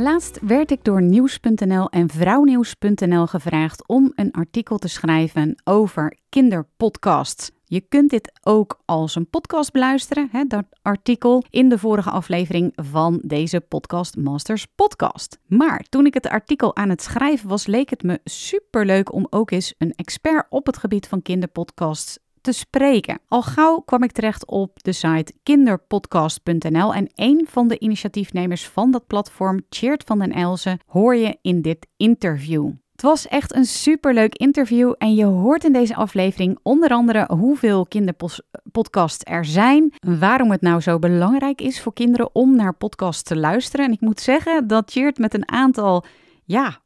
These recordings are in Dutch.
Laatst werd ik door nieuws.nl en vrouwnieuws.nl gevraagd om een artikel te schrijven over kinderpodcasts. Je kunt dit ook als een podcast beluisteren, hè, dat artikel in de vorige aflevering van deze Podcast Masters podcast. Maar toen ik het artikel aan het schrijven was, leek het me superleuk om ook eens een expert op het gebied van kinderpodcasts te spreken. Al gauw kwam ik terecht op de site kinderpodcast.nl en een van de initiatiefnemers van dat platform, Cheert van den Elzen, hoor je in dit interview. Het was echt een superleuk interview en je hoort in deze aflevering onder andere hoeveel kinderpodcasts er zijn, waarom het nou zo belangrijk is voor kinderen om naar podcasts te luisteren. En ik moet zeggen dat Cheert met een aantal ja,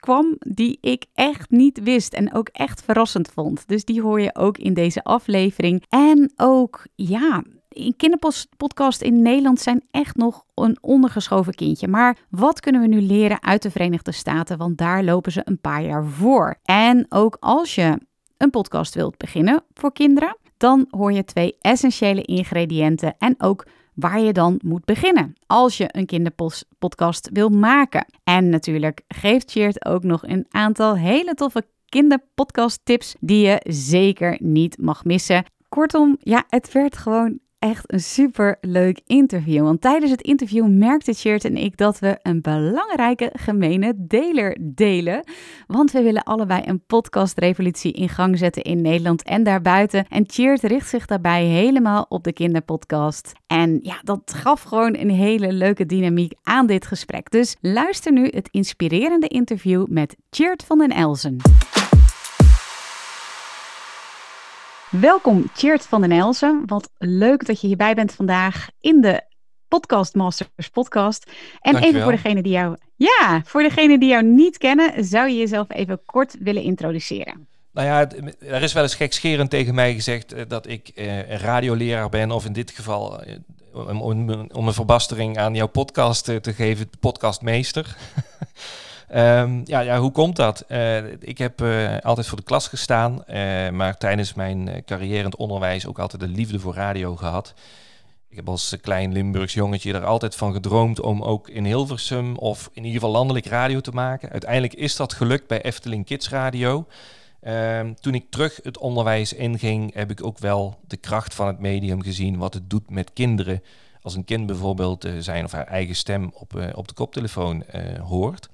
kwam die ik echt niet wist en ook echt verrassend vond. Dus die hoor je ook in deze aflevering. En ook, ja, in kinderpodcast in Nederland zijn echt nog een ondergeschoven kindje. Maar wat kunnen we nu leren uit de Verenigde Staten? Want daar lopen ze een paar jaar voor. En ook als je een podcast wilt beginnen voor kinderen, dan hoor je twee essentiële ingrediënten en ook waar je dan moet beginnen als je een kinderpodcast wil maken. En natuurlijk geeft Cheert ook nog een aantal hele toffe kinderpodcast tips die je zeker niet mag missen. Kortom, ja, het werd gewoon echt een super leuk interview. Want tijdens het interview merkte Cheert en ik dat we een belangrijke gemene deler delen. Want we willen allebei een podcastrevolutie in gang zetten in Nederland en daarbuiten. En Cheert richt zich daarbij helemaal op de kinderpodcast. En ja, dat gaf gewoon een hele leuke dynamiek aan dit gesprek. Dus luister nu het inspirerende interview met Cheert van den Elzen. Welkom, Cheert van den Elsen. Wat leuk dat je hierbij bent vandaag in de Podcast Masters podcast. En even voor degene die jou, ja, voor degene die jou niet kennen, zou je jezelf even kort willen introduceren? Nou ja, er is wel eens gekscherend tegen mij gezegd eh, dat ik eh, een radioleraar ben, of in dit geval, eh, om, om, een verbastering aan jouw podcast te geven, podcastmeester. Um, ja, ja, hoe komt dat? Uh, ik heb uh, altijd voor de klas gestaan, uh, maar tijdens mijn carrière in het onderwijs ook altijd de liefde voor radio gehad. Ik heb als klein Limburgs jongetje er altijd van gedroomd om ook in Hilversum of in ieder geval landelijk radio te maken. Uiteindelijk is dat gelukt bij Efteling Kids Radio. Um, toen ik terug het onderwijs inging, heb ik ook wel de kracht van het medium gezien, wat het doet met kinderen. Als een kind bijvoorbeeld zijn of haar eigen stem op, op de koptelefoon hoort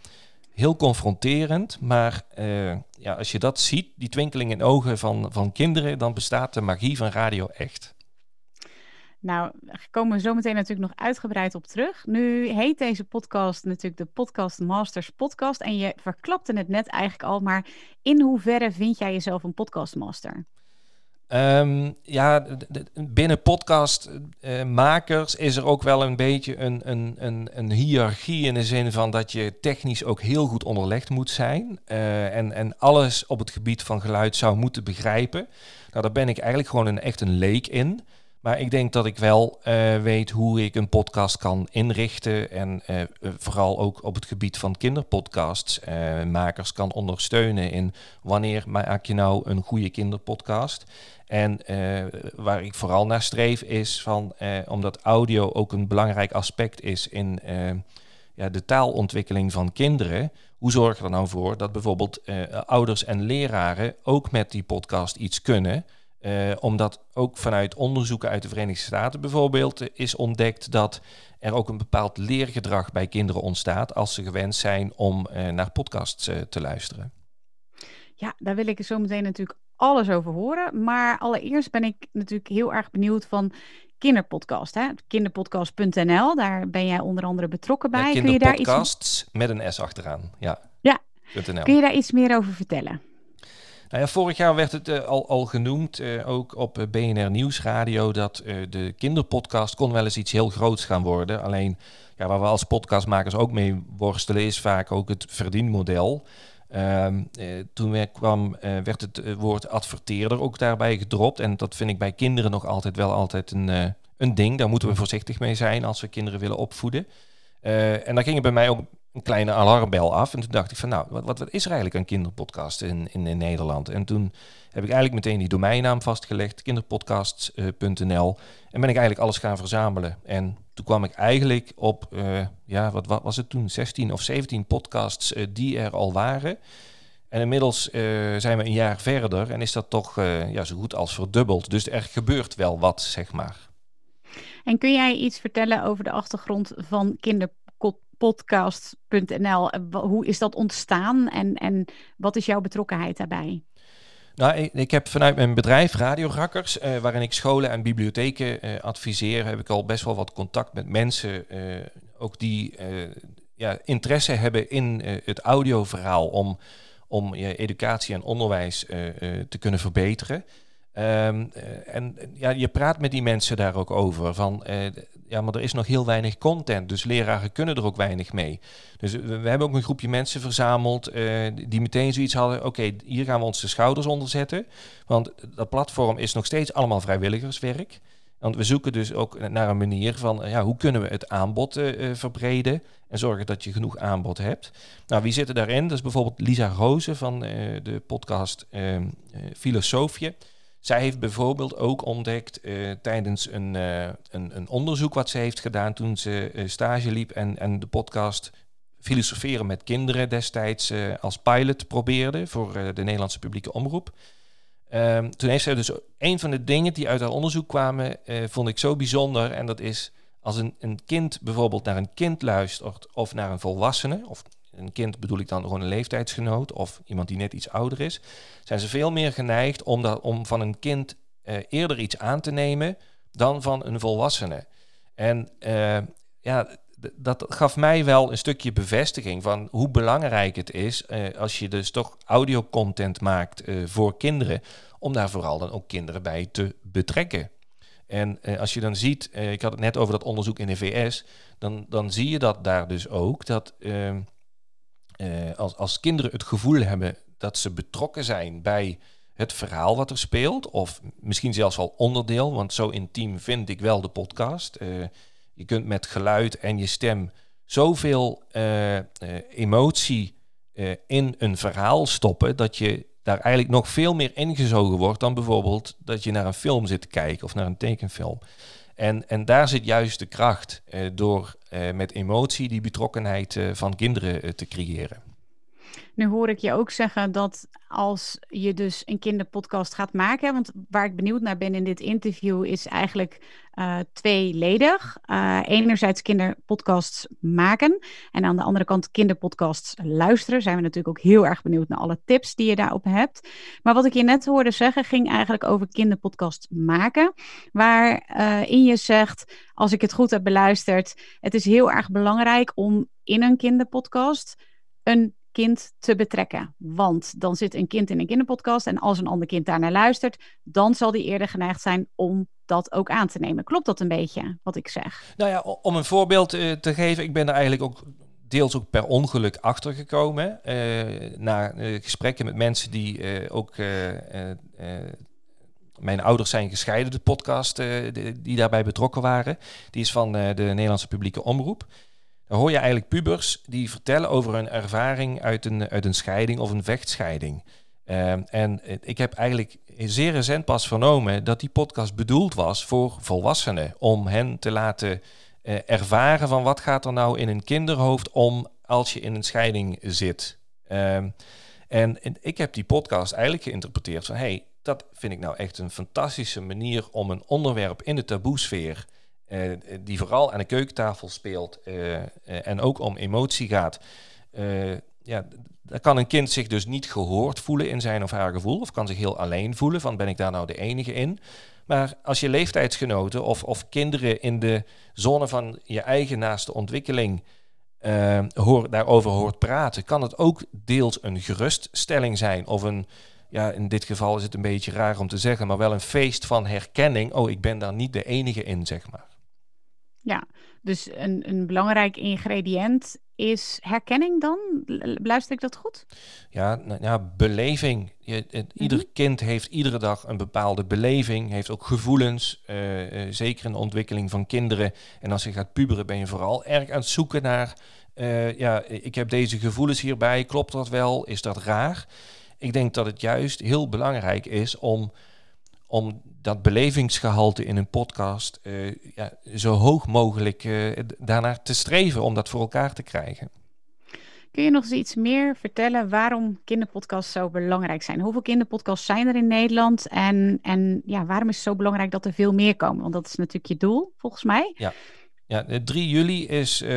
heel confronterend. Maar uh, ja, als je dat ziet, die twinkeling in ogen van, van kinderen, dan bestaat de magie van radio echt. Nou, daar komen we zo meteen natuurlijk nog uitgebreid op terug. Nu heet deze podcast natuurlijk de Podcast Masters Podcast. En je verklapte het net eigenlijk al, maar in hoeverre vind jij jezelf een podcastmaster? Um, ja, binnen podcastmakers is er ook wel een beetje een, een, een, een hiërarchie in de zin van dat je technisch ook heel goed onderlegd moet zijn. Uh, en, en alles op het gebied van geluid zou moeten begrijpen. Nou, daar ben ik eigenlijk gewoon een, echt een leek in. Maar ik denk dat ik wel uh, weet hoe ik een podcast kan inrichten. En uh, vooral ook op het gebied van kinderpodcasts uh, makers kan ondersteunen in wanneer maak je nou een goede kinderpodcast. En waar ik vooral naar streef is van, omdat audio ook een belangrijk aspect is in ja, de taalontwikkeling van kinderen. Hoe zorg je er nou voor dat bijvoorbeeld ouders en leraren ook met die podcast iets kunnen? Uh, omdat ook vanuit onderzoeken uit de Verenigde Staten bijvoorbeeld eh, is ontdekt dat er ook een bepaald leergedrag bij kinderen ontstaat als ze gewend zijn om uh, naar podcasts te luisteren. Ja, daar wil ik zo meteen natuurlijk alles over horen. Maar allereerst ben ik natuurlijk heel erg benieuwd van kinderpodcast. Hè? Kinderpodcast.nl, daar ben jij onder andere betrokken bij. Ja, Kun je daar iets... met een S achteraan, ja. Ja, kun je daar iets meer over vertellen? Nou ja, vorig jaar werd het uh, al, al genoemd, uh, ook op BNR Nieuwsradio, dat de kinderpodcast kon wel eens iets heel groots gaan worden. Alleen ja, waar we als podcastmakers ook mee worstelen, is vaak ook het verdienmodel. Um, toen kwam, werd het woord adverteerder ook daarbij gedropt. En dat vind ik bij kinderen nog altijd wel altijd een, een ding. Daar moeten we voorzichtig mee zijn als we kinderen willen opvoeden. en daar ging het bij mij ook een kleine alarmbel af. En toen dacht ik van nou, wat, wat, is er eigenlijk een kinderpodcast in, in, Nederland? En toen heb ik eigenlijk meteen die domeinnaam vastgelegd, kinderpodcasts.nl. En ben ik eigenlijk alles gaan verzamelen. En toen kwam ik eigenlijk op, uh, ja, wat, wat, was het toen? 16 of 17 podcasts uh, die er al waren. En inmiddels zijn we een jaar verder en is dat toch ja, zo goed als verdubbeld. Dus er gebeurt wel wat, zeg maar. En kun jij iets vertellen over de achtergrond van kinderpodcasts? podcast.nl. Hoe is dat ontstaan en, en wat is jouw betrokkenheid daarbij? Nou, ik, heb vanuit mijn bedrijf Radio Rakkers, uh, waarin ik scholen en bibliotheken uh, adviseer, heb ik al best wel wat contact met mensen, uh, ook die ja, interesse hebben in het audioverhaal om, om educatie en onderwijs te kunnen verbeteren. Um, en ja, je praat met die mensen daar ook over. Van, uh, ja, maar er is nog heel weinig content, dus leraren kunnen er ook weinig mee. Dus we, hebben ook een groepje mensen verzameld uh, die meteen zoiets hadden. Oké, hier gaan we ons de schouders onder zetten. Want dat platform is nog steeds allemaal vrijwilligerswerk. Want we zoeken dus ook naar een manier van ja, hoe kunnen we het aanbod uh, verbreden en zorgen dat je genoeg aanbod hebt. Nou, wie zitten daarin? Dat is bijvoorbeeld Lisa Rozen van de podcast Filosofie. Zij heeft bijvoorbeeld ook ontdekt uh, tijdens een, uh, een, een, onderzoek wat ze heeft gedaan toen ze uh, stage liep en, en de podcast Filosoferen met Kinderen destijds als pilot probeerde voor de Nederlandse publieke omroep. Um, toen heeft zij dus een van de dingen die uit haar onderzoek kwamen, vond ik zo bijzonder. En dat is als een, een kind bijvoorbeeld naar een kind luistert of naar een volwassene, of een kind bedoel ik dan gewoon een leeftijdsgenoot of iemand die net iets ouder is, zijn ze veel meer geneigd om, dat, om van een kind uh, eerder iets aan te nemen dan van een volwassene. En uh, ja, dat gaf mij wel een stukje bevestiging van hoe belangrijk het is uh, als je dus toch audiocontent maakt voor kinderen, om daar vooral dan ook kinderen bij te betrekken. En als je dan ziet, ik had het net over dat onderzoek in de VS, dan, dan zie je dat daar dus ook, dat ehm, uh, als, als kinderen het gevoel hebben dat ze betrokken zijn bij het verhaal wat er speelt, of misschien zelfs al onderdeel, want zo intiem vind ik wel de podcast. Uh, je kunt met geluid en je stem zoveel uh, emotie in een verhaal stoppen dat je daar eigenlijk nog veel meer ingezogen wordt dan bijvoorbeeld dat je naar een film zit te kijken of naar een tekenfilm. En, en daar zit juist de kracht eh, door eh, met emotie die betrokkenheid eh, van kinderen te creëren. Nu hoor ik je ook zeggen dat als je dus een kinderpodcast gaat maken, want waar ik benieuwd naar ben in dit interview is eigenlijk uh, tweeledig. Uh, enerzijds kinderpodcasts maken en aan de andere kant kinderpodcasts luisteren. Zijn we natuurlijk ook heel erg benieuwd naar alle tips die je daarop hebt. Maar wat ik je net hoorde zeggen ging eigenlijk over kinderpodcasts maken, waarin uh, je zegt, als ik het goed heb beluisterd, het is heel erg belangrijk om in een kinderpodcast een kind te betrekken. Want dan zit een kind in een kinderpodcast en als een ander kind daarnaar luistert, dan zal die eerder geneigd zijn om dat ook aan te nemen. Klopt dat een beetje wat ik zeg? Nou ja, om een voorbeeld uh, te geven, ik ben er eigenlijk ook deels ook per ongeluk achtergekomen. Uh, na uh, gesprekken met mensen die ook. mijn ouders zijn gescheiden, de podcast die daarbij betrokken waren. Die is van de Nederlandse publieke omroep. Dan hoor je eigenlijk pubers die vertellen over hun ervaring uit een, uit een scheiding of een vechtscheiding. Uh, en ik heb eigenlijk zeer recent pas vernomen dat die podcast bedoeld was voor volwassenen. Om hen te laten uh, ervaren van wat gaat er nou in een kinderhoofd om als je in een scheiding zit. Uh, en, en, ik heb die podcast eigenlijk geïnterpreteerd van... hey, dat vind ik nou echt een fantastische manier om een onderwerp in de taboesfeer eh, die vooral aan de keukentafel speelt eh, eh, en ook om emotie gaat, ja, dan kan een kind zich dus niet gehoord voelen in zijn of haar gevoel, of kan zich heel alleen voelen van ben ik daar nou de enige in. Maar als je leeftijdsgenoten of, of kinderen in de zone van je eigen naaste ontwikkeling hoor, daarover hoort praten, kan het ook deels een geruststelling zijn of een, ja, in dit geval is het een beetje raar om te zeggen, maar wel een feest van herkenning. Oh, ik ben daar niet de enige in, zeg maar. Ja, dus een, een belangrijk ingrediënt is herkenning dan? Luister ik dat goed? Ja, nou, ja beleving. Je, het, Ieder mhm. kind heeft iedere dag een bepaalde beleving, heeft ook gevoelens, uh, uh, zeker in de ontwikkeling van kinderen. En als je gaat puberen ben je vooral erg aan het zoeken naar, uh, ja, ik heb deze gevoelens hierbij, klopt dat wel, is dat raar? Ik denk dat het juist heel belangrijk is om, om dat belevingsgehalte in een podcast uh, ja, zo hoog mogelijk uh, daarnaar te streven om dat voor elkaar te krijgen. Kun je nog eens iets meer vertellen waarom kinderpodcasts zo belangrijk zijn? Hoeveel kinderpodcasts zijn er in Nederland? En, en ja, waarom is het zo belangrijk dat er veel meer komen? Want dat is natuurlijk je doel, volgens mij. Ja, ja 3 juli is uh,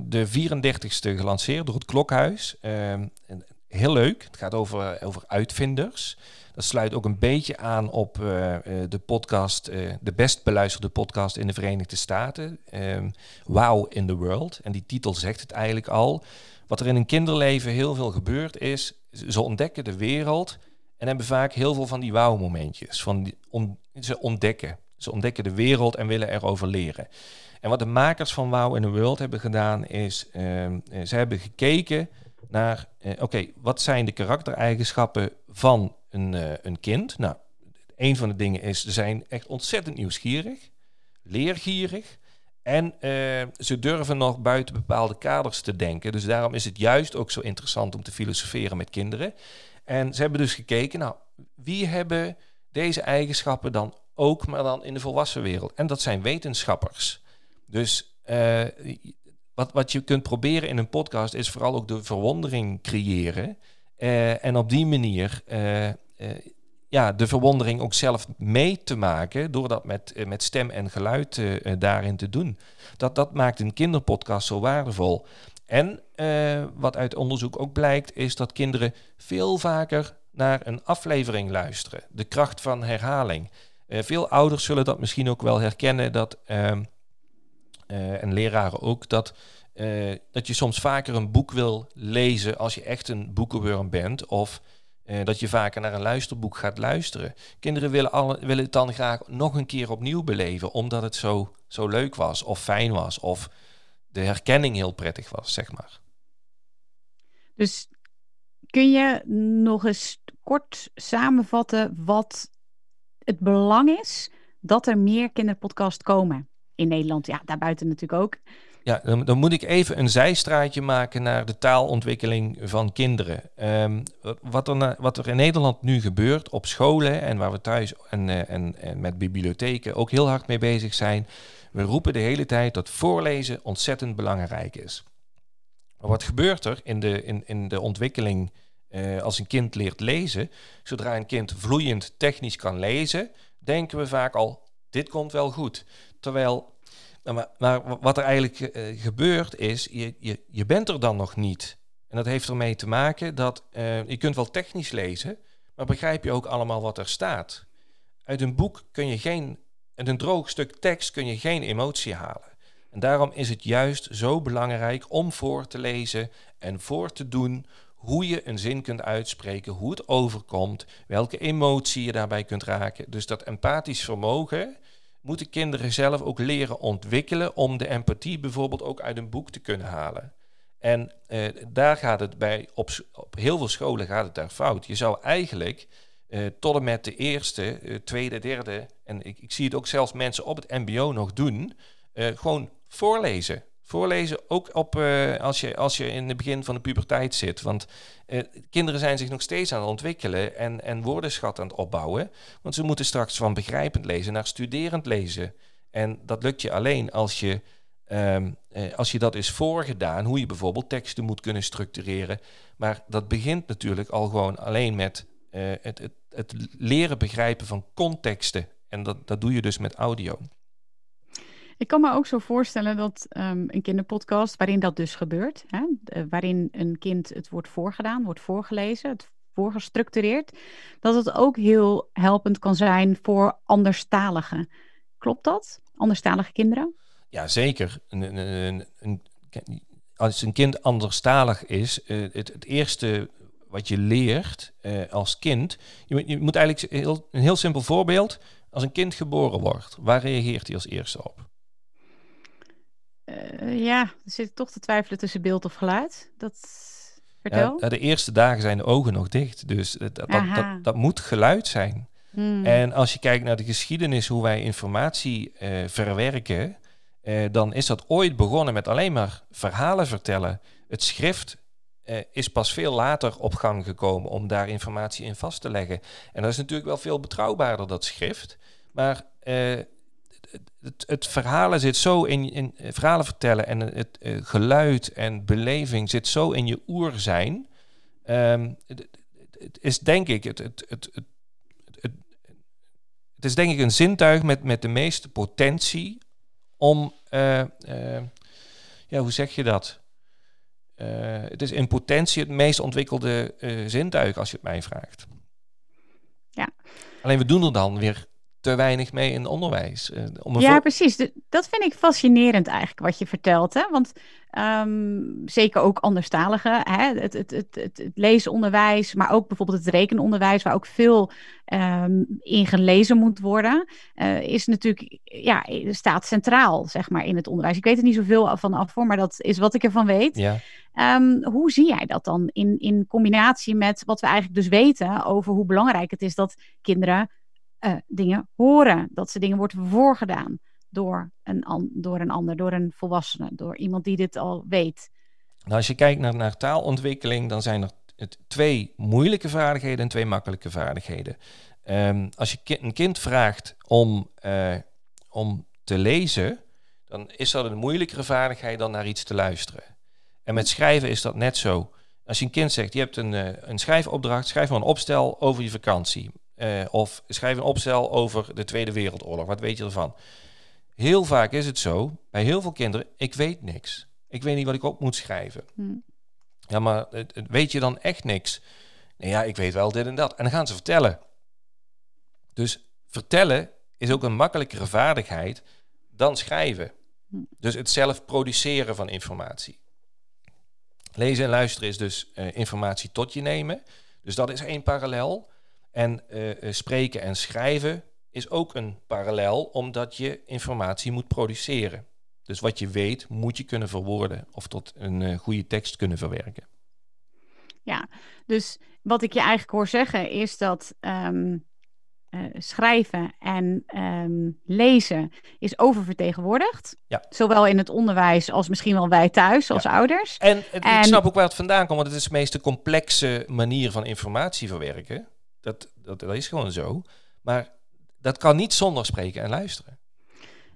de 34ste gelanceerd door het Klokhuis. Ehm, heel leuk. Het gaat over, over uitvinders. Dat sluit ook een beetje aan op uh, de podcast, uh, de best beluisterde podcast in de Verenigde Staten. Um, wow in the World. En die titel zegt het eigenlijk al. Wat er in een kinderleven heel veel gebeurt is, ze ontdekken de wereld en hebben vaak heel veel van die wow-momentjes. Van ze ontdekken. Ze ontdekken de wereld en willen erover leren. En wat de makers van Wow in the World hebben gedaan is, um, ze hebben gekeken naar, oké, wat zijn de karaktereigenschappen van een, uh, een kind. Nou, een van de dingen is, ze zijn echt ontzettend nieuwsgierig, leergierig. En uh, ze durven nog buiten bepaalde kaders te denken. Dus daarom is het juist ook zo interessant om te filosoferen met kinderen. En ze hebben dus gekeken, nou, wie hebben deze eigenschappen dan ook, maar dan in de volwassen wereld? En dat zijn wetenschappers. Dus uh, wat, wat je kunt proberen in een podcast is vooral ook de verwondering creëren. En op die manier eh, ja, de verwondering ook zelf mee te maken door dat met, eh, met stem en geluid uh, daarin te doen. Dat, dat maakt een kinderpodcast zo waardevol. En wat uit onderzoek ook blijkt, is dat kinderen veel vaker naar een aflevering luisteren. De kracht van herhaling. veel ouders zullen dat misschien ook wel herkennen, dat, ehm, en leraren ook, dat, dat je soms vaker een boek wil lezen als je echt een boekenworm bent. Of uh, dat je vaker naar een luisterboek gaat luisteren. Kinderen willen, alle, willen het dan graag nog een keer opnieuw beleven, omdat het zo, zo leuk was, of fijn was, of de herkenning heel prettig was, zeg maar. Dus kun je nog eens kort samenvatten wat het belang is dat er meer kinderpodcasts komen in Nederland? Ja, daarbuiten natuurlijk ook. Ja, dan, dan, moet ik even een zijstraatje maken naar de taalontwikkeling van kinderen. Um, wat, er wat, er in Nederland nu gebeurt op scholen en waar we thuis en, uh, en, en met bibliotheken ook heel hard mee bezig zijn. We roepen de hele tijd dat voorlezen ontzettend belangrijk is. Maar wat gebeurt er in de, in, in de ontwikkeling uh, als een kind leert lezen? Zodra een kind vloeiend technisch kan lezen, denken we vaak al, dit komt wel goed. Terwijl maar, maar, wat er eigenlijk uh, gebeurt is, je, je, bent er dan nog niet. En dat heeft ermee te maken dat uh, je kunt wel technisch lezen, maar begrijp je ook allemaal wat er staat. Uit een boek kun je geen, uit een droog stuk tekst kun je geen emotie halen. En daarom is het juist zo belangrijk om voor te lezen en voor te doen hoe je een zin kunt uitspreken, hoe het overkomt, welke emotie je daarbij kunt raken. Dus dat empathisch vermogen, moeten kinderen zelf ook leren ontwikkelen om de empathie bijvoorbeeld ook uit een boek te kunnen halen. En eh, daar gaat het bij, op, op, heel veel scholen gaat het daar fout. Je zou eigenlijk eh, tot en met de eerste, eh, tweede, derde, en ik, ik, zie het ook zelfs mensen op het mbo nog doen, gewoon voorlezen. Voorlezen ook op, uh, als, je, als je in het begin van de puberteit zit. Want uh, kinderen zijn zich nog steeds aan het ontwikkelen en, en woordenschat aan het opbouwen. Want ze moeten straks van begrijpend lezen naar studerend lezen. En dat lukt je alleen als je, um, uh, als je dat is voorgedaan, hoe je bijvoorbeeld teksten moet kunnen structureren. Maar dat begint natuurlijk al gewoon alleen met het, het, het leren begrijpen van contexten. En dat, dat doe je dus met audio. Ik kan me ook zo voorstellen dat um, een kinderpodcast, waarin dat dus gebeurt, hè, waarin een kind het wordt voorgedaan, wordt voorgelezen, het voorgestructureerd, dat het ook heel helpend kan zijn voor anderstaligen. Klopt dat? Anderstalige kinderen? Ja, zeker. Een, een, een, als een kind anderstalig is, uh, het, het eerste wat je leert eh, als kind. Je, moet- je moet eigenlijk een heel simpel voorbeeld. Als een kind geboren wordt, waar reageert hij als eerste op? Eh, ja, er zit toch te twijfelen tussen beeld of geluid. Dat vertel. Ja, de eerste dagen zijn de ogen nog dicht. Dus dat, dat, dat, dat, moet geluid zijn. Hmm. En als je kijkt naar de geschiedenis, hoe wij informatie eh, verwerken, eh, dan is dat ooit begonnen met alleen maar verhalen vertellen. Het schrift eh, is pas veel later op gang gekomen om daar informatie in vast te leggen. En dat is natuurlijk wel veel betrouwbaarder, dat schrift. Maar eh, het, het, verhalen zit zo in, in eh, verhalen vertellen en het eh, geluid en beleving zit zo in je oerzijn. Ehm, het, het- is denk ik het, het, het, het, is denk ik een zintuig met, met de meeste potentie om, eh, ja, hoe zeg je dat? Het is in potentie het meest ontwikkelde zintuig, als je het mij vraagt. Ja. Alleen we doen er dan weer te weinig mee in het onderwijs. Eh, om Ja, precies. De- dat vind ik fascinerend eigenlijk wat je vertelt. Hè? Want ehm, zeker ook anderstaligen, hè? Het, het, het, het, leesonderwijs, maar ook bijvoorbeeld het rekenonderwijs, waar ook veel ehm, in gelezen moet worden, eh, is natuurlijk, ja, staat centraal, zeg maar, in het onderwijs. Ik weet er niet zoveel van af voor, maar dat is wat ik ervan weet. ja. Ehm, hoe zie jij dat dan in, in combinatie met wat we eigenlijk dus weten over hoe belangrijk het is dat kinderen eh, dingen horen, dat ze dingen wordt voorgedaan door een, door een ander, door een volwassene, door iemand die dit al weet. Nou, als je kijkt naar, taalontwikkeling, dan zijn er het, twee moeilijke vaardigheden en twee makkelijke vaardigheden. Ehm, als je een kind vraagt om, eh, om te lezen, dan is dat een moeilijkere vaardigheid dan naar iets te luisteren. En met schrijven is dat net zo. Als je een kind zegt, je hebt een, eh, een schrijfopdracht, schrijf maar een opstel over je vakantie. Eh, of schrijf een opstel over de Tweede Wereldoorlog. Wat weet je ervan? Heel vaak is het zo, bij heel veel kinderen, ik weet niks. Ik weet niet wat ik op moet schrijven. Hm. Ja, maar weet je dan echt niks? Nee, ja, ik weet wel dit en dat. En dan gaan ze vertellen. Dus vertellen is ook een makkelijkere vaardigheid dan schrijven. Hm. Dus het zelf produceren van informatie. Lezen en luisteren is dus eh, informatie tot je nemen. Dus dat is één parallel. En eh, eh, spreken en schrijven is ook een parallel, omdat je informatie moet produceren. Dus wat je weet, moet je kunnen verwoorden of tot een eh, goede tekst kunnen verwerken. Ja, dus wat ik je eigenlijk hoor zeggen is dat ehm, eh, schrijven en ehm, lezen is oververtegenwoordigd. Ja. Zowel in het onderwijs als misschien wel wij thuis als ouders. En, het- ik En- snap ook waar het vandaan komt, want het is de meest complexe manier van informatie verwerken. Dat, dat, dat is gewoon zo. Maar dat kan niet zonder spreken en luisteren.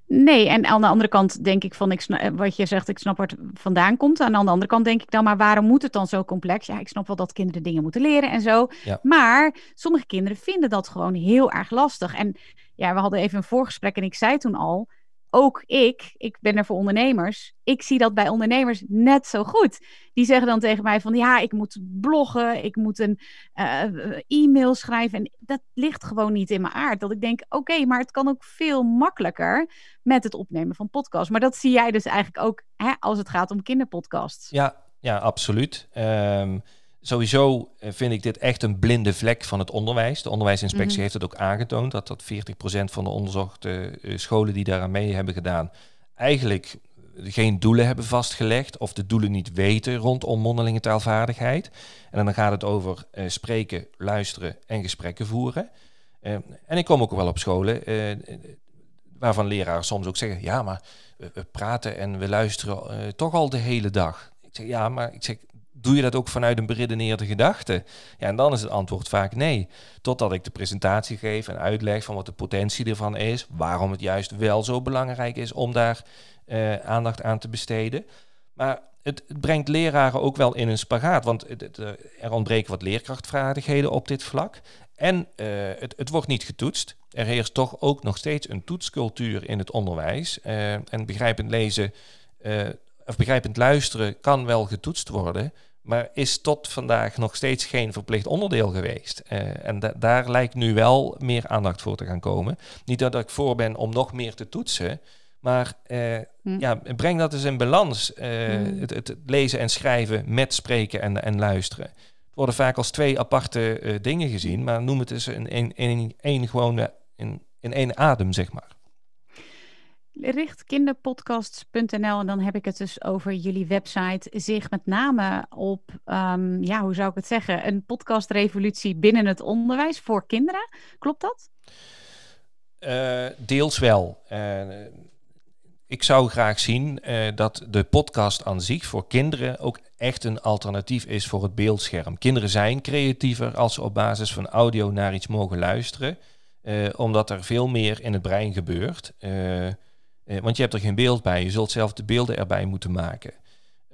Nee, en aan de andere kant denk ik van, ik sna- eh, wat je zegt, ik snap waar het vandaan komt. Aan de andere kant denk ik dan, maar waarom moet het dan zo complex? Ja, ik snap wel dat kinderen dingen moeten leren en zo. Ja. Maar sommige kinderen vinden dat gewoon heel erg lastig. En ja, we hadden even een voorgesprek en ik zei toen al, ook ik, ik ben er voor ondernemers, ik zie dat bij ondernemers net zo goed. Die zeggen dan tegen mij van, ja, ik moet bloggen, ik moet een eh, e-mail schrijven. En dat ligt gewoon niet in mijn aard. Dat ik denk, oké, maar het kan ook veel makkelijker met het opnemen van podcasts. Maar dat zie jij dus eigenlijk ook hè, als het gaat om kinderpodcasts. Ja, ja absoluut. Ehm, sowieso eh, vind ik dit echt een blinde vlek van het onderwijs. De onderwijsinspectie Mhm. heeft het ook aangetoond dat dat 40% van de onderzochte eh, scholen die daaraan mee hebben gedaan, eigenlijk geen doelen hebben vastgelegd of de doelen niet weten rondom mondelinge taalvaardigheid. En dan gaat het over eh, spreken, luisteren en gesprekken voeren. Eh, en ik kom ook wel op scholen eh, eh, waarvan leraren soms ook zeggen, ja, maar we, we praten en we luisteren eh, toch al de hele dag. Ik zeg, ja, maar ik zeg, doe je dat ook vanuit een beredeneerde gedachte? Ja, en dan is het antwoord vaak nee. Totdat ik de presentatie geef en uitleg van wat de potentie ervan is, waarom het juist wel zo belangrijk is om daar eh, aandacht aan te besteden. Maar het, het brengt leraren ook wel in een spagaat, want eh, er ontbreken wat leerkrachtvaardigheden op dit vlak. En eh, het, wordt niet getoetst. Er heerst toch ook nog steeds een toetscultuur in het onderwijs. En begrijpend lezen of begrijpend luisteren kan wel getoetst worden, maar is tot vandaag nog steeds geen verplicht onderdeel geweest. Eh, en da- daar lijkt nu wel meer aandacht voor te gaan komen. Niet dat ik voor ben om nog meer te toetsen, maar eh, Hm. ja, breng dat eens in balans. eh, Hmm. het, het lezen en schrijven met spreken en, en luisteren. Het worden vaak als twee aparte dingen gezien, maar noem het eens in één gewone, in één adem, zeg maar richtkinderpodcasts.nl en dan heb ik het dus over jullie website, zich met name op, um, ja, hoe zou ik het zeggen, een podcastrevolutie binnen het onderwijs voor kinderen. Klopt dat? Uh, deels wel. Uh, ik zou graag zien uh, dat de podcast aan zich voor kinderen ook echt een alternatief is voor het beeldscherm. Kinderen zijn creatiever als ze op basis van audio naar iets mogen luisteren, omdat er veel meer in het brein gebeurt. Eh, want je hebt er geen beeld bij. Je zult zelf de beelden erbij moeten maken.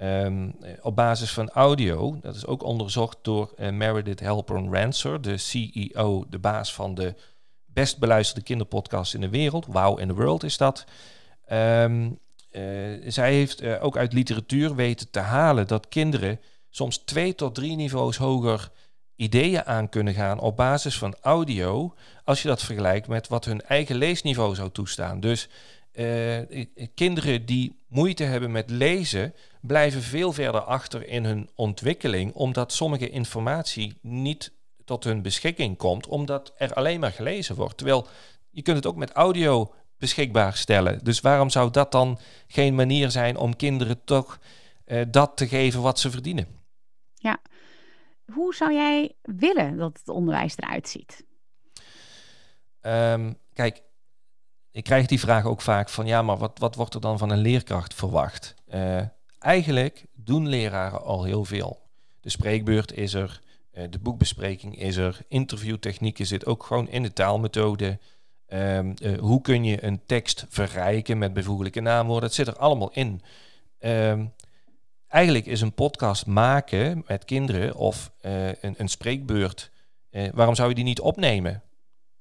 Um, op basis van audio, dat is ook onderzocht door uh, Meredith Halpern Rancer, de CEO, de baas van de best beluisterde kinderpodcast in de wereld. Wow in the World is dat. Uh, zij heeft ook uit literatuur weten te halen dat kinderen soms twee tot drie niveaus hoger ideeën aan kunnen gaan op basis van audio, als je dat vergelijkt met wat hun eigen leesniveau zou toestaan. Dus kinderen die moeite hebben met lezen, blijven veel verder achter in hun ontwikkeling, omdat sommige informatie niet tot hun beschikking komt, omdat er alleen maar gelezen wordt. Terwijl je kunt het ook met audio beschikbaar stellen. Dus waarom zou dat dan geen manier zijn om kinderen toch uh, dat te geven wat ze verdienen? Ja. Hoe zou jij willen dat het onderwijs eruit ziet? Um, kijk, ik krijg die vraag ook vaak van ja, maar wat, wat wordt er dan van een leerkracht verwacht? Uh, eigenlijk doen leraren al heel veel. De spreekbeurt is er, uh, de boekbespreking is er, interviewtechnieken zit ook gewoon in de taalmethode. Um, uh, hoe kun je een tekst verrijken met bijvoeglijke naamwoorden? Dat zit er allemaal in. Um, eigenlijk is een podcast maken met kinderen of een, een spreekbeurt, waarom zou je die niet opnemen?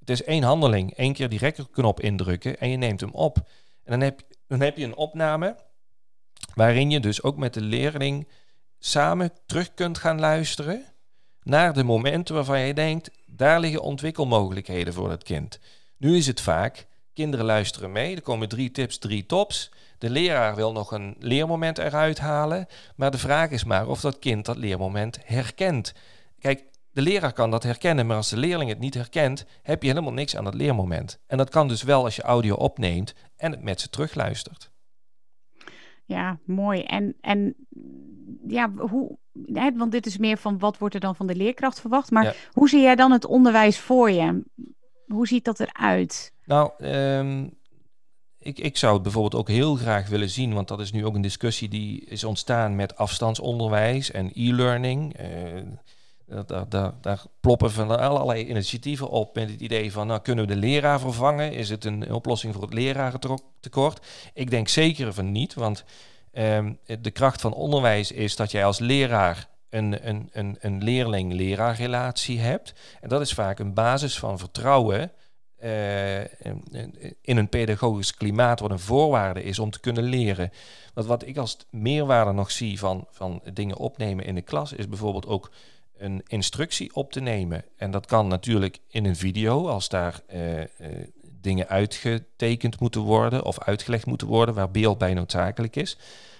Het is één handeling. één keer die rekkerknop indrukken en je neemt hem op. En dan heb, dan heb je een opname waarin je dus ook met de leerling samen terug kunt gaan luisteren naar de momenten waarvan je denkt, daar liggen ontwikkelmogelijkheden voor het kind. Nu is het vaak, kinderen luisteren mee, er komen drie tips, drie tops. De leraar wil nog een leermoment eruit halen, maar de vraag is maar of dat kind dat leermoment herkent. Kijk, de leraar kan dat herkennen, maar als de leerling het niet herkent, heb je helemaal niks aan het leermoment. En dat kan dus wel als je audio opneemt en het met ze terugluistert. Ja, mooi. En, en ja, hoe, hè, want dit is meer van wat wordt er dan van de leerkracht verwacht. Maar hoe zie jij dan het onderwijs voor je? Hoe ziet dat eruit? Nou, um, ik, ik zou het bijvoorbeeld ook heel graag willen zien, want dat is nu ook een discussie die is ontstaan met afstandsonderwijs en e-learning. Uh, daar, daar, daar, ploppen van allerlei initiatieven op met het idee van, nou kunnen we de leraar vervangen? Is het een oplossing voor het lerarentekort? Ik denk zeker van niet, want um, de kracht van onderwijs is dat jij als leraar een, een, een, een leerling-leraarrelatie hebt. En dat is vaak een basis van vertrouwen uh, in een pedagogisch klimaat wat een voorwaarde is om te kunnen leren. Want wat ik als meerwaarde nog zie van, van dingen opnemen in de klas, is bijvoorbeeld ook een instructie op te nemen. En dat kan natuurlijk in een video, als daar uh, uh, dingen uitgetekend moeten worden of uitgelegd moeten worden, waar beeld bij noodzakelijk is.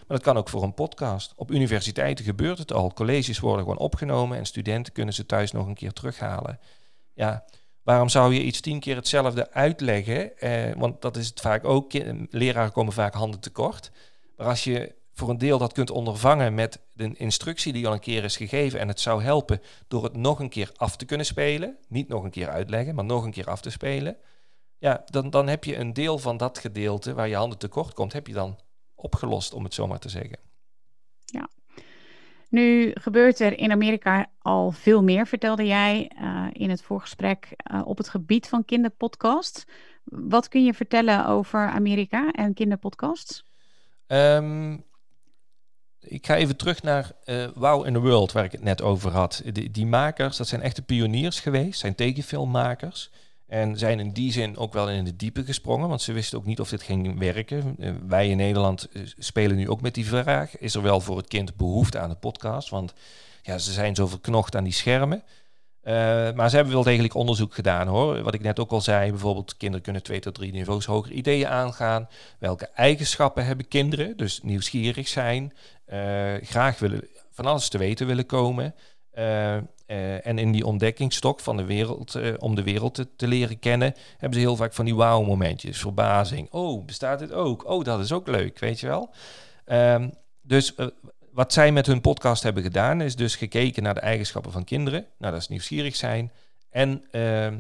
Maar dat kan ook voor een podcast. Op universiteiten gebeurt het al. Colleges worden gewoon opgenomen en studenten kunnen ze thuis nog een keer terughalen. Ja, waarom zou je iets tien keer hetzelfde uitleggen? Eh, want dat is het vaak ook. Leraren komen vaak handen tekort. Maar als je voor een deel dat kunt ondervangen met de instructie die al een keer is gegeven. En het zou helpen door het nog een keer af te kunnen spelen. Niet nog een keer uitleggen, maar nog een keer af te spelen. Ja, dan, dan heb je een deel van dat gedeelte waar je handen tekort komt, heb je dan opgelost, om het zo maar te zeggen. Ja. Nu gebeurt er in Amerika al veel meer, vertelde jij uh, in het voorgesprek, uh, op het gebied van kinderpodcasts. Wat kun je vertellen over Amerika en kinderpodcasts? Um, ik ga even terug naar uh, Wow in the World, waar ik het net over had. Die, die makers, dat zijn echte pioniers geweest, zijn tekenfilmmakers. En zijn in die zin ook wel in de diepe gesprongen, want ze wisten ook niet of dit ging werken. Uh, wij in Nederland uh, spelen nu ook met die vraag. Is er wel voor het kind behoefte aan de podcast? Want ja, ze zijn zo verknocht aan die schermen. Uh, maar ze hebben wel degelijk onderzoek gedaan hoor. Wat ik net ook al zei, bijvoorbeeld kinderen kunnen twee tot drie niveaus hoger ideeën aangaan. Welke eigenschappen hebben kinderen? Dus nieuwsgierig zijn, uh, graag willen, van alles te weten willen komen. Eh, en in die ontdekkingsstok van de wereld, eh, om de wereld te, leren kennen, hebben ze heel vaak van die wauw-momentjes, verbazing. Oh, bestaat dit ook? Oh, dat is ook leuk, weet je wel. Um, dus wat zij met hun podcast hebben gedaan, is dus gekeken naar de eigenschappen van kinderen. Nou, dat is nieuwsgierig zijn. En uh,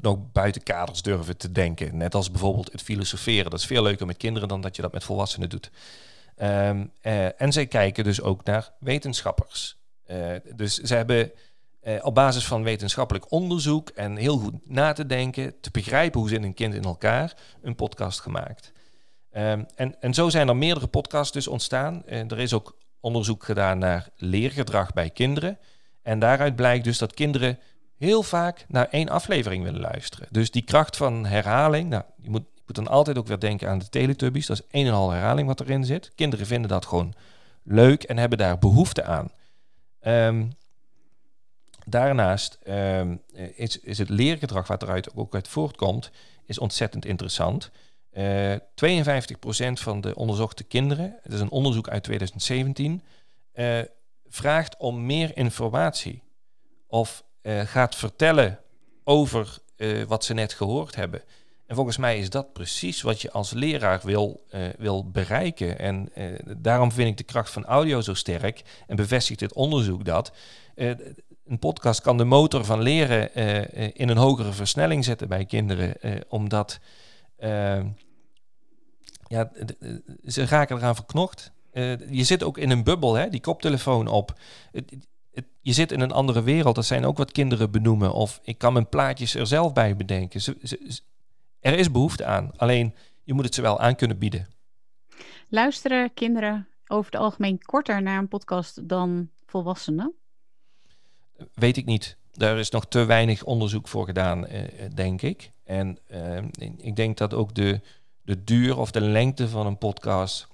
nog buiten kaders durven te denken. Net als bijvoorbeeld het filosoferen. Dat is veel leuker met kinderen dan dat je dat met volwassenen doet. Um, uh, en zij kijken dus ook naar wetenschappers. Uh, dus ze hebben uh, op basis van wetenschappelijk onderzoek en heel goed na te denken, te begrijpen hoe zit een kind in elkaar, een podcast gemaakt. Um, en, en zo zijn er meerdere podcasts dus ontstaan. er is ook onderzoek gedaan naar leergedrag bij kinderen. En daaruit blijkt dus dat kinderen heel vaak naar één aflevering willen luisteren. Dus die kracht van herhaling, nou, je moet, je moet dan altijd ook weer denken aan de Teletubbies. Dat is één en al herhaling wat erin zit. Kinderen vinden dat gewoon leuk en hebben daar behoefte aan. Um, daarnaast um, is, is het leergedrag wat eruit ook uit voortkomt, is ontzettend interessant. Uh, eh, 52% van de onderzochte kinderen, het is een onderzoek uit 2017, uh, eh, vraagt om meer informatie. Of uh, gaat vertellen over wat ze net gehoord hebben. En volgens mij is dat precies wat je als leraar wil, wil bereiken. En daarom vind ik de kracht van audio zo sterk en bevestigt dit onderzoek dat. een podcast kan de motor van leren in een hogere versnelling zetten bij kinderen, omdat uh, ja, ze raken eraan verknocht. Uh, je zit ook in een bubbel, hè, die koptelefoon op. Het, het, je zit in een andere wereld. Dat zijn ook wat kinderen benoemen. Of ik kan mijn plaatjes er zelf bij bedenken. Ze, ze, er is behoefte aan. Alleen je moet het ze wel aan kunnen bieden. Luisteren kinderen over het algemeen korter naar een podcast dan volwassenen? Weet ik niet. Daar is nog te weinig onderzoek voor gedaan, uh, denk ik. En uh, ik denk dat ook de, de duur of de lengte van een podcast,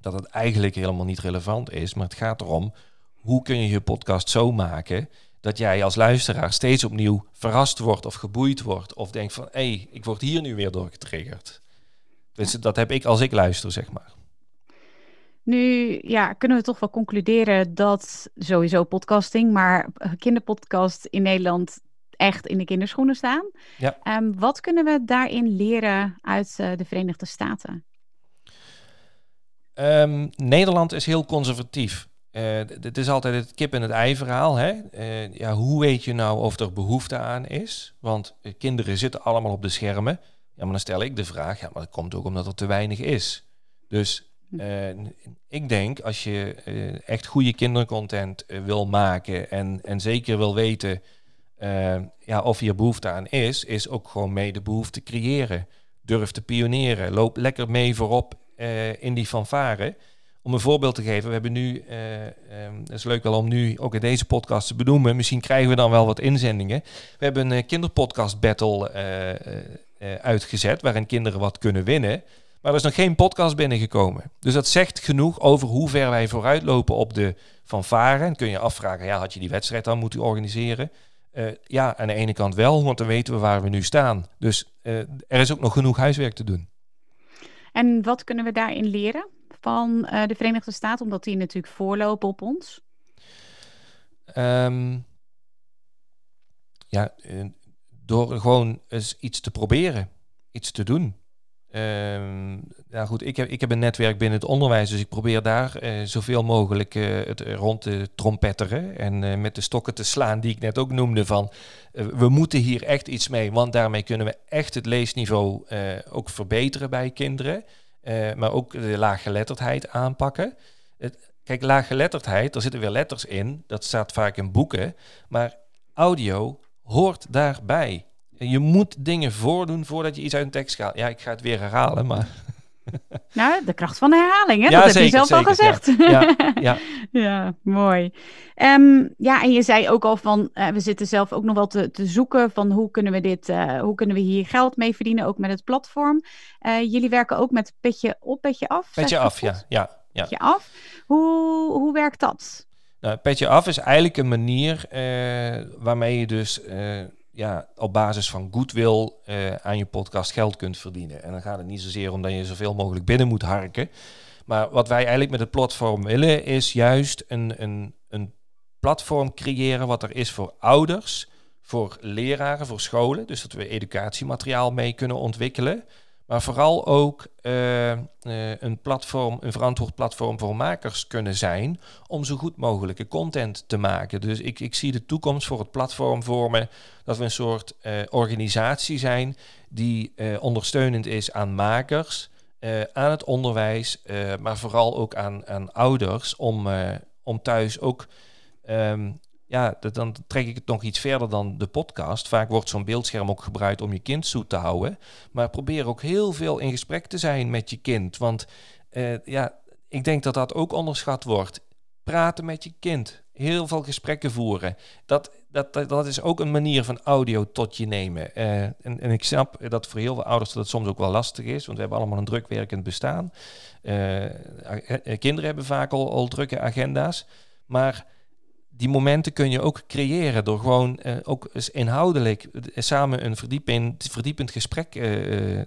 dat het eigenlijk helemaal niet relevant is. Maar het gaat erom, hoe kun je je podcast zo maken dat jij als luisteraar steeds opnieuw verrast wordt of geboeid wordt. Of denkt van, hé, hey, ik word hier nu weer door getriggerd. Dus dat heb ik als ik luister, zeg maar. Nu ja, kunnen we toch wel concluderen dat sowieso podcasting, maar kinderpodcast in Nederland echt in de kinderschoenen staan. Ja. Um, wat kunnen we daarin leren uit uh, de Verenigde Staten? Um, Nederland is heel conservatief. Uh, het is altijd het kip en het ei verhaal. Hè? Uh, ja, hoe weet je nou of er behoefte aan is? Want kinderen zitten allemaal op de schermen. Ja, maar dan stel ik de vraag, ja, maar dat komt ook omdat er te weinig is. Dus hm. ik denk, als je echt goede kindercontent wil maken en, en zeker wil weten uh, ja, of hier behoefte aan is, is ook gewoon mee de behoefte creëren. Durf te pioneren. Loop lekker mee voorop uh, in die fanfare. Om een voorbeeld te geven, we hebben nu, uh, um, het is leuk wel om nu ook in deze podcast te benoemen, misschien krijgen we dan wel wat inzendingen. We hebben een kinderpodcast battle uitgezet, waarin kinderen wat kunnen winnen. Maar er is nog geen podcast binnengekomen. Dus dat zegt genoeg over hoe ver wij vooruitlopen op de fanfare. En kun je afvragen, ja, had je die wedstrijd dan moeten organiseren? Uh, ja, aan de ene kant wel, want dan weten we waar we nu staan. Dus uh, er is ook nog genoeg huiswerk te doen. En wat kunnen we daarin leren van uh, de Verenigde Staten, omdat die natuurlijk voorlopen op ons? Um, ja, door gewoon eens iets te proberen, iets te doen. Um, nou goed, ik heb, ik heb een netwerk binnen het onderwijs, dus ik probeer daar uh, zoveel mogelijk uh, het rond te trompetteren en uh, met de stokken te slaan die ik net ook noemde van we moeten hier echt iets mee, want daarmee kunnen we echt het leesniveau ook verbeteren bij kinderen, maar ook de laaggeletterdheid aanpakken. Het, kijk, laaggeletterdheid, daar zitten weer letters in, dat staat vaak in boeken, maar audio hoort daarbij. Je moet dingen voordoen voordat je iets uit een tekst gaat. Ja, ik ga het weer herhalen, maar... Nou, de kracht van de herhaling, hè? Ja, dat heb je zelf al gezegd. Ja, ja, ja. ja mooi. Um, ja, en je zei ook al van, uh, we zitten zelf ook nog wel te, te zoeken van hoe kunnen we dit, uh, hoe kunnen we hier geld mee verdienen, ook met het platform. Uh, jullie werken ook met petje op, petje af? Petje af, ja. ja, ja. Petje af. Hoe, hoe werkt dat? Nou, petje af is eigenlijk een manier waarmee je dus ja, op basis van goodwill uh, aan je podcast geld kunt verdienen. En dan gaat het niet zozeer om dat je zoveel mogelijk binnen moet harken. Maar wat wij eigenlijk met het platform willen, is juist een, een, een platform creëren wat er is voor ouders, voor leraren, voor scholen. Dus dat we educatiemateriaal mee kunnen ontwikkelen. Maar vooral ook uh, uh, een platform, een verantwoord platform voor makers kunnen zijn om zo goed mogelijke content te maken. Dus ik, ik zie de toekomst voor het platform vormen dat we een soort uh, organisatie zijn die ondersteunend is aan makers, aan het onderwijs, maar vooral ook aan, aan ouders om, om thuis ook um, ja, dan trek ik het nog iets verder dan de podcast. Vaak wordt zo'n beeldscherm ook gebruikt om je kind zoet te houden. Maar probeer ook heel veel in gesprek te zijn met je kind. Want uh, ja, ik denk dat dat ook onderschat wordt. Praten met je kind. Heel veel gesprekken voeren. Dat, dat, dat, is ook een manier van audio tot je nemen. Uh, en, en, ik snap dat voor heel veel ouders dat soms ook wel lastig is. Want we hebben allemaal een drukwerkend bestaan. Uh, kinderen hebben vaak al, al drukke agenda's. Maar die momenten kun je ook creëren door gewoon uh, ook eens inhoudelijk eh, samen een verdiepend, verdiepend gesprek uh,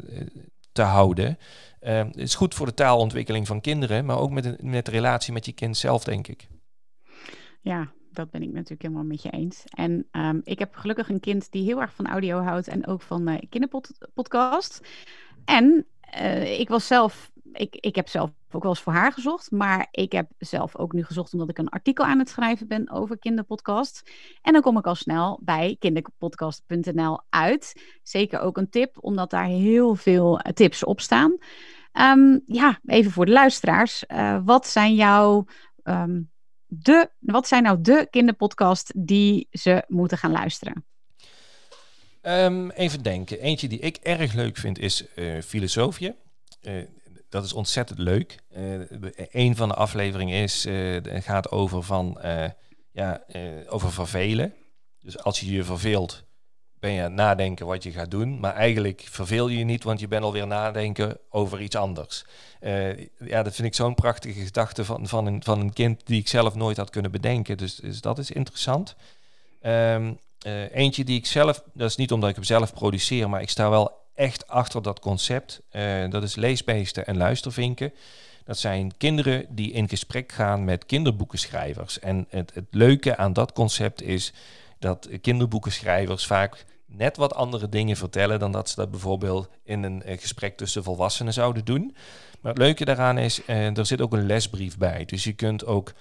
te houden. het is goed voor de taalontwikkeling van kinderen, maar ook met, een, met de relatie met je kind zelf, denk ik. Ja, dat ben ik natuurlijk helemaal met je eens. En um, ik heb gelukkig een kind die heel erg van audio houdt en ook van uh, kinderpodcast. En ik was zelf ik, ik heb zelf ook wel eens voor haar gezocht, maar ik heb zelf ook nu gezocht omdat ik een artikel aan het schrijven ben over kinderpodcast. En dan kom ik al snel bij kinderpodcast.nl uit. Zeker ook een tip, omdat daar heel veel eh, tips op staan. Um, ja, even voor de luisteraars. Uh, wat zijn jouw um, de, wat zijn nou de kinderpodcast die ze moeten gaan luisteren? Um, even denken. Eentje die ik erg leuk vind is uh, Filosofie. Uh, dat is ontzettend leuk. Uh, een van de afleveringen is, uh, gaat over, van, uh, ja, over vervelen. Dus als je je verveelt, ben je aan het nadenken wat je gaat doen. Maar eigenlijk verveel je je niet, want je bent alweer nadenken over iets anders. ja, dat vind ik zo'n prachtige gedachte van, van, een, van een kind die ik zelf nooit had kunnen bedenken. Dus, dus dat is interessant. Um, eentje die ik zelf, dat is niet omdat ik hem zelf produceer, maar ik sta wel echt achter dat concept. Uh, dat is leesbeesten en luistervinken. Dat zijn kinderen die in gesprek gaan met kinderboekenschrijvers. En het, het leuke aan dat concept is dat kinderboekenschrijvers vaak net wat andere dingen vertellen dan dat ze dat bijvoorbeeld in een uh, gesprek tussen volwassenen zouden doen. Maar het leuke daaraan is, uh, er zit ook een lesbrief bij. Dus je kunt ook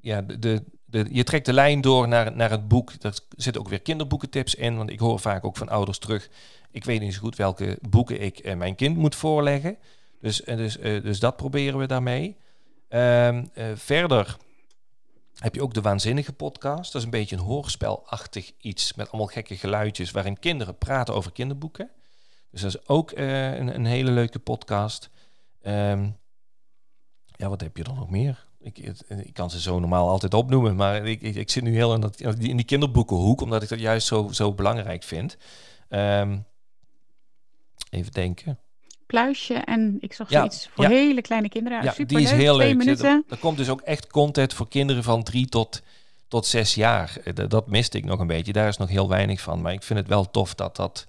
ja, de, je trekt de lijn door naar, naar het boek. Er zitten ook weer kinderboekentips in. Want ik hoor vaak ook van ouders terug. Ik weet niet zo goed welke boeken ik uh, mijn kind moet voorleggen. Dus, uh, dus, uh, dus dat proberen we daarmee. Um, verder heb je ook de Waanzinnige podcast. Dat is een beetje een hoorspelachtig iets. Met allemaal gekke geluidjes. Waarin kinderen praten over kinderboeken. Dus dat is ook een, een, hele leuke podcast. Um, ja, wat heb je dan nog meer? Ik, ik, kan ze zo normaal altijd opnoemen, maar ik, ik, ik zit nu heel in, dat, in die kinderboekenhoek, omdat ik dat juist zo, zo belangrijk vind. Um, even denken. Pluisje en ik zag zoiets ja, voor ja. hele kleine kinderen. Ja, Super die is heel leuk. Minuten. Er, er, komt dus ook echt content voor kinderen van drie tot, tot zes jaar. Dat, dat miste ik nog een beetje. Daar is nog heel weinig van. Maar ik vind het wel tof dat dat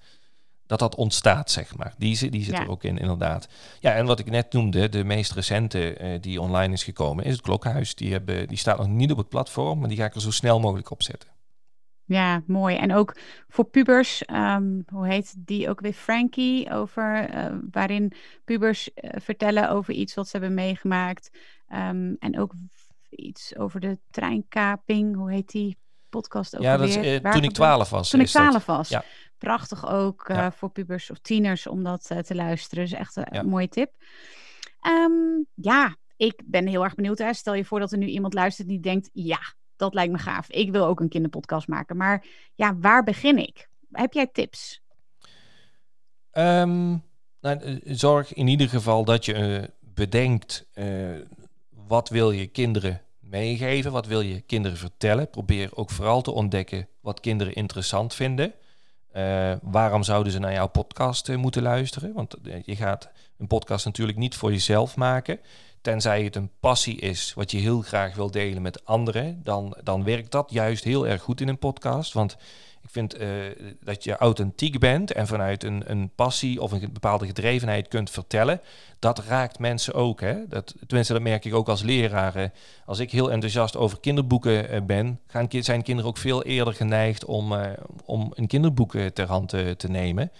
dat dat ontstaat, zeg maar. Die, die zit er ook in, inderdaad. Ja, en wat ik net noemde, de meest recente uh, die online is gekomen, is het Klokhuis. Die, hebben, die staat nog niet op het platform, maar die ga ik er zo snel mogelijk op zetten. Ja, mooi. En ook voor pubers, um, hoe heet die ook weer? Frankie, over, uh, waarin pubers uh, vertellen over iets wat ze hebben meegemaakt. Um, en ook iets over de treinkaping, hoe heet die podcast ook Ja, dat is, toen ik twaalf was. Toen ik twaalf was. Ja prachtig ook uh, voor pubers of tieners om dat uh, te luisteren. Dus echt een mooie tip. Um, ja, ik ben heel erg benieuwd. Hè. Stel je voor dat er nu iemand luistert die denkt: ja, dat lijkt me gaaf. Ik wil ook een kinderpodcast maken. Maar ja, waar begin ik? Heb jij tips? Um, nou, eh, zorg in ieder geval dat je uh, bedenkt: wat wil je kinderen meegeven? Wat wil je kinderen vertellen? Probeer ook vooral te ontdekken wat kinderen interessant vinden. Uh, waarom zouden ze naar jouw podcast uh, moeten luisteren? Want uh, je gaat een podcast natuurlijk niet voor jezelf maken. Tenzij het een passie is wat je heel graag wil delen met anderen, dan, dan werkt dat juist heel erg goed in een podcast. Want Ik vind uh, dat je authentiek bent en vanuit een, een passie of een bepaalde gedrevenheid kunt vertellen. Dat raakt mensen ook. Hè? Dat, tenminste, dat merk ik ook als leraar. Als ik heel enthousiast over kinderboeken ben, gaan, zijn kinderen ook veel eerder geneigd om, om een kinderboek ter hand te nemen.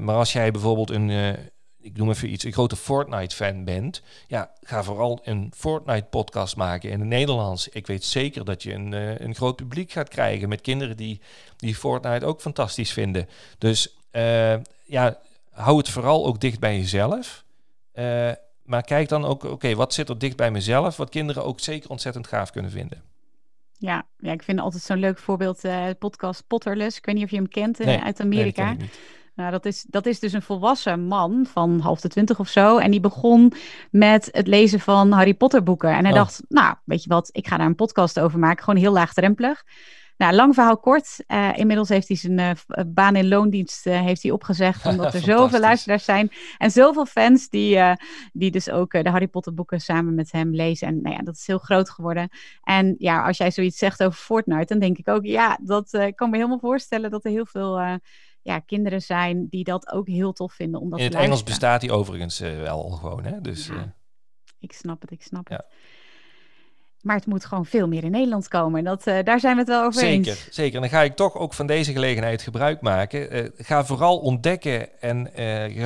maar als jij bijvoorbeeld een, ik noem even iets, een grote Fortnite-fan bent, ja, ga vooral een Fortnite-podcast maken in het Nederlands. Ik weet zeker dat je een, uh, een groot publiek gaat krijgen met kinderen die, die Fortnite ook fantastisch vinden. Dus uh, ja, hou het vooral ook dicht bij jezelf. Uh, maar kijk dan ook, oké, wat zit er dicht bij mezelf, wat kinderen ook zeker ontzettend gaaf kunnen vinden. Ja, ja ik vind altijd zo'n leuk voorbeeld, podcast Potterless. Ik weet niet of je hem kent uit Amerika. Nee, nou, dat is, dat is dus een volwassen man van half de twintig of zo. En die begon met het lezen van Harry Potter boeken. En hij oh. dacht, nou, weet je wat, ik ga daar een podcast over maken. Gewoon heel laagdrempelig. Nou, lang verhaal kort. Uh, inmiddels heeft hij zijn uh, baan in loondienst uh, heeft hij opgezegd. Omdat er zoveel luisteraars zijn. En zoveel fans die, die dus ook de Harry Potter boeken samen met hem lezen. En nou ja, dat is heel groot geworden. En ja, als jij zoiets zegt over Fortnite, dan denk ik ook, ja, dat kan me helemaal voorstellen dat er heel veel ja, kinderen zijn die dat ook heel tof vinden. Omdat In het Engels bestaat die overigens uh, wel gewoon. Hè? Dus, uh... Ik snap het, ik snap ja. het. Maar het moet gewoon veel meer in Nederland komen. En dat, uh, daar zijn we het wel over zeker, eens. Zeker, en dan ga ik toch ook van deze gelegenheid gebruik maken. ga vooral ontdekken en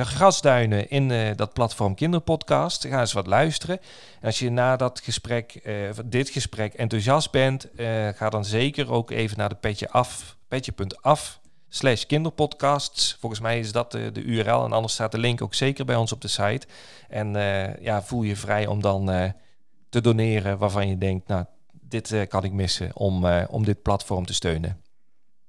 grasduinen in dat platform Kinderpodcast. Ga eens wat luisteren. En als je na dat gesprek, dit gesprek enthousiast bent, ga dan zeker ook even naar de petje af, petje.af slash kinderpodcasts. Volgens mij is dat de, de, URL en anders staat de link ook zeker bij ons op de site. En uh, ja, voel je vrij om dan uh, te doneren waarvan je denkt, nou, dit kan ik missen om, om dit platform te steunen.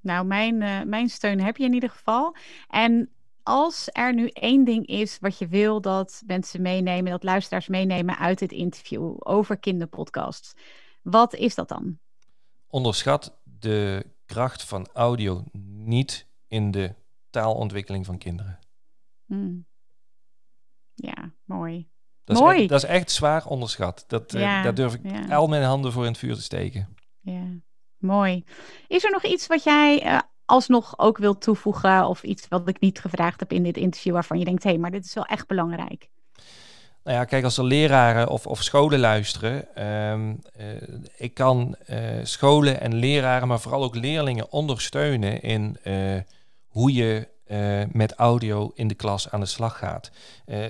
Nou, mijn, mijn steun heb je in ieder geval. En als er nu één ding is wat je wil dat mensen meenemen, dat luisteraars meenemen uit dit interview over kinderpodcasts, wat is dat dan? Onderschat de kracht van audio niet in de taalontwikkeling van kinderen. Hmm. Ja, mooi. Dat mooi. Is echt, dat is echt zwaar onderschat. Dat, uh, daar durf ik al mijn handen voor in het vuur te steken. Ja, mooi. Is er nog iets wat jij uh, alsnog ook wilt toevoegen of iets wat ik niet gevraagd heb in dit interview waarvan je denkt, hé, hey, maar dit is wel echt belangrijk? Nou ja, kijk, als er leraren of, of scholen luisteren, um, uh, ik kan uh, scholen en leraren, maar vooral ook leerlingen ondersteunen in uh, hoe je met audio in de klas aan de slag gaat.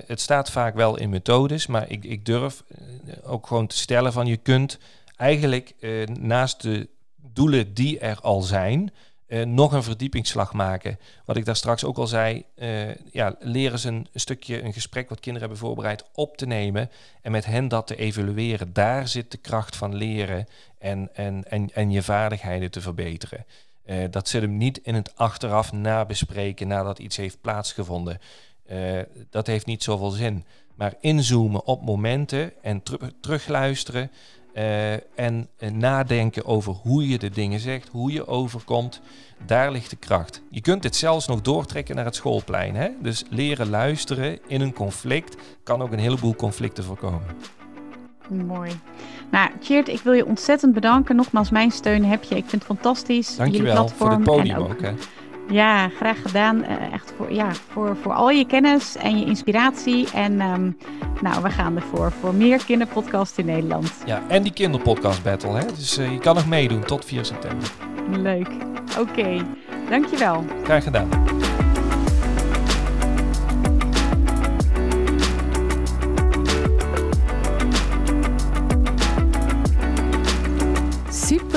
het staat vaak wel in methodes, maar ik, ik durf ook gewoon te stellen van je kunt eigenlijk naast de doelen die er al zijn, uh, nog een verdiepingsslag maken. Wat ik daar straks ook al zei, uh, ja, leren ze een, stukje, een gesprek wat kinderen hebben voorbereid op te nemen en met hen dat te evalueren. Daar zit de kracht van leren en, en, en, en je vaardigheden te verbeteren. Uh, dat zit hem niet in het achteraf nabespreken nadat iets heeft plaatsgevonden. dat heeft niet zoveel zin. Maar inzoomen op momenten en terugluisteren uh, en uh, nadenken over hoe je de dingen zegt, hoe je overkomt, daar ligt de kracht. Je kunt dit zelfs nog doortrekken naar het schoolplein. Hè? Dus leren luisteren in een conflict kan ook een heleboel conflicten voorkomen. Mooi. Nou, Cheert, ik wil je ontzettend bedanken. Nogmaals, mijn steun heb je. Ik vind het fantastisch. Dankjewel voor het podium ook. ook hè? Ja, graag gedaan. Uh, echt voor, ja, voor, voor al je kennis en je inspiratie. En um, nou, we gaan ervoor voor meer kinderpodcasts in Nederland. Ja, en die kinderpodcast battle. Hè? Dus uh, je kan nog meedoen tot 4 september. Leuk. Oké, okay. dankjewel. Graag gedaan.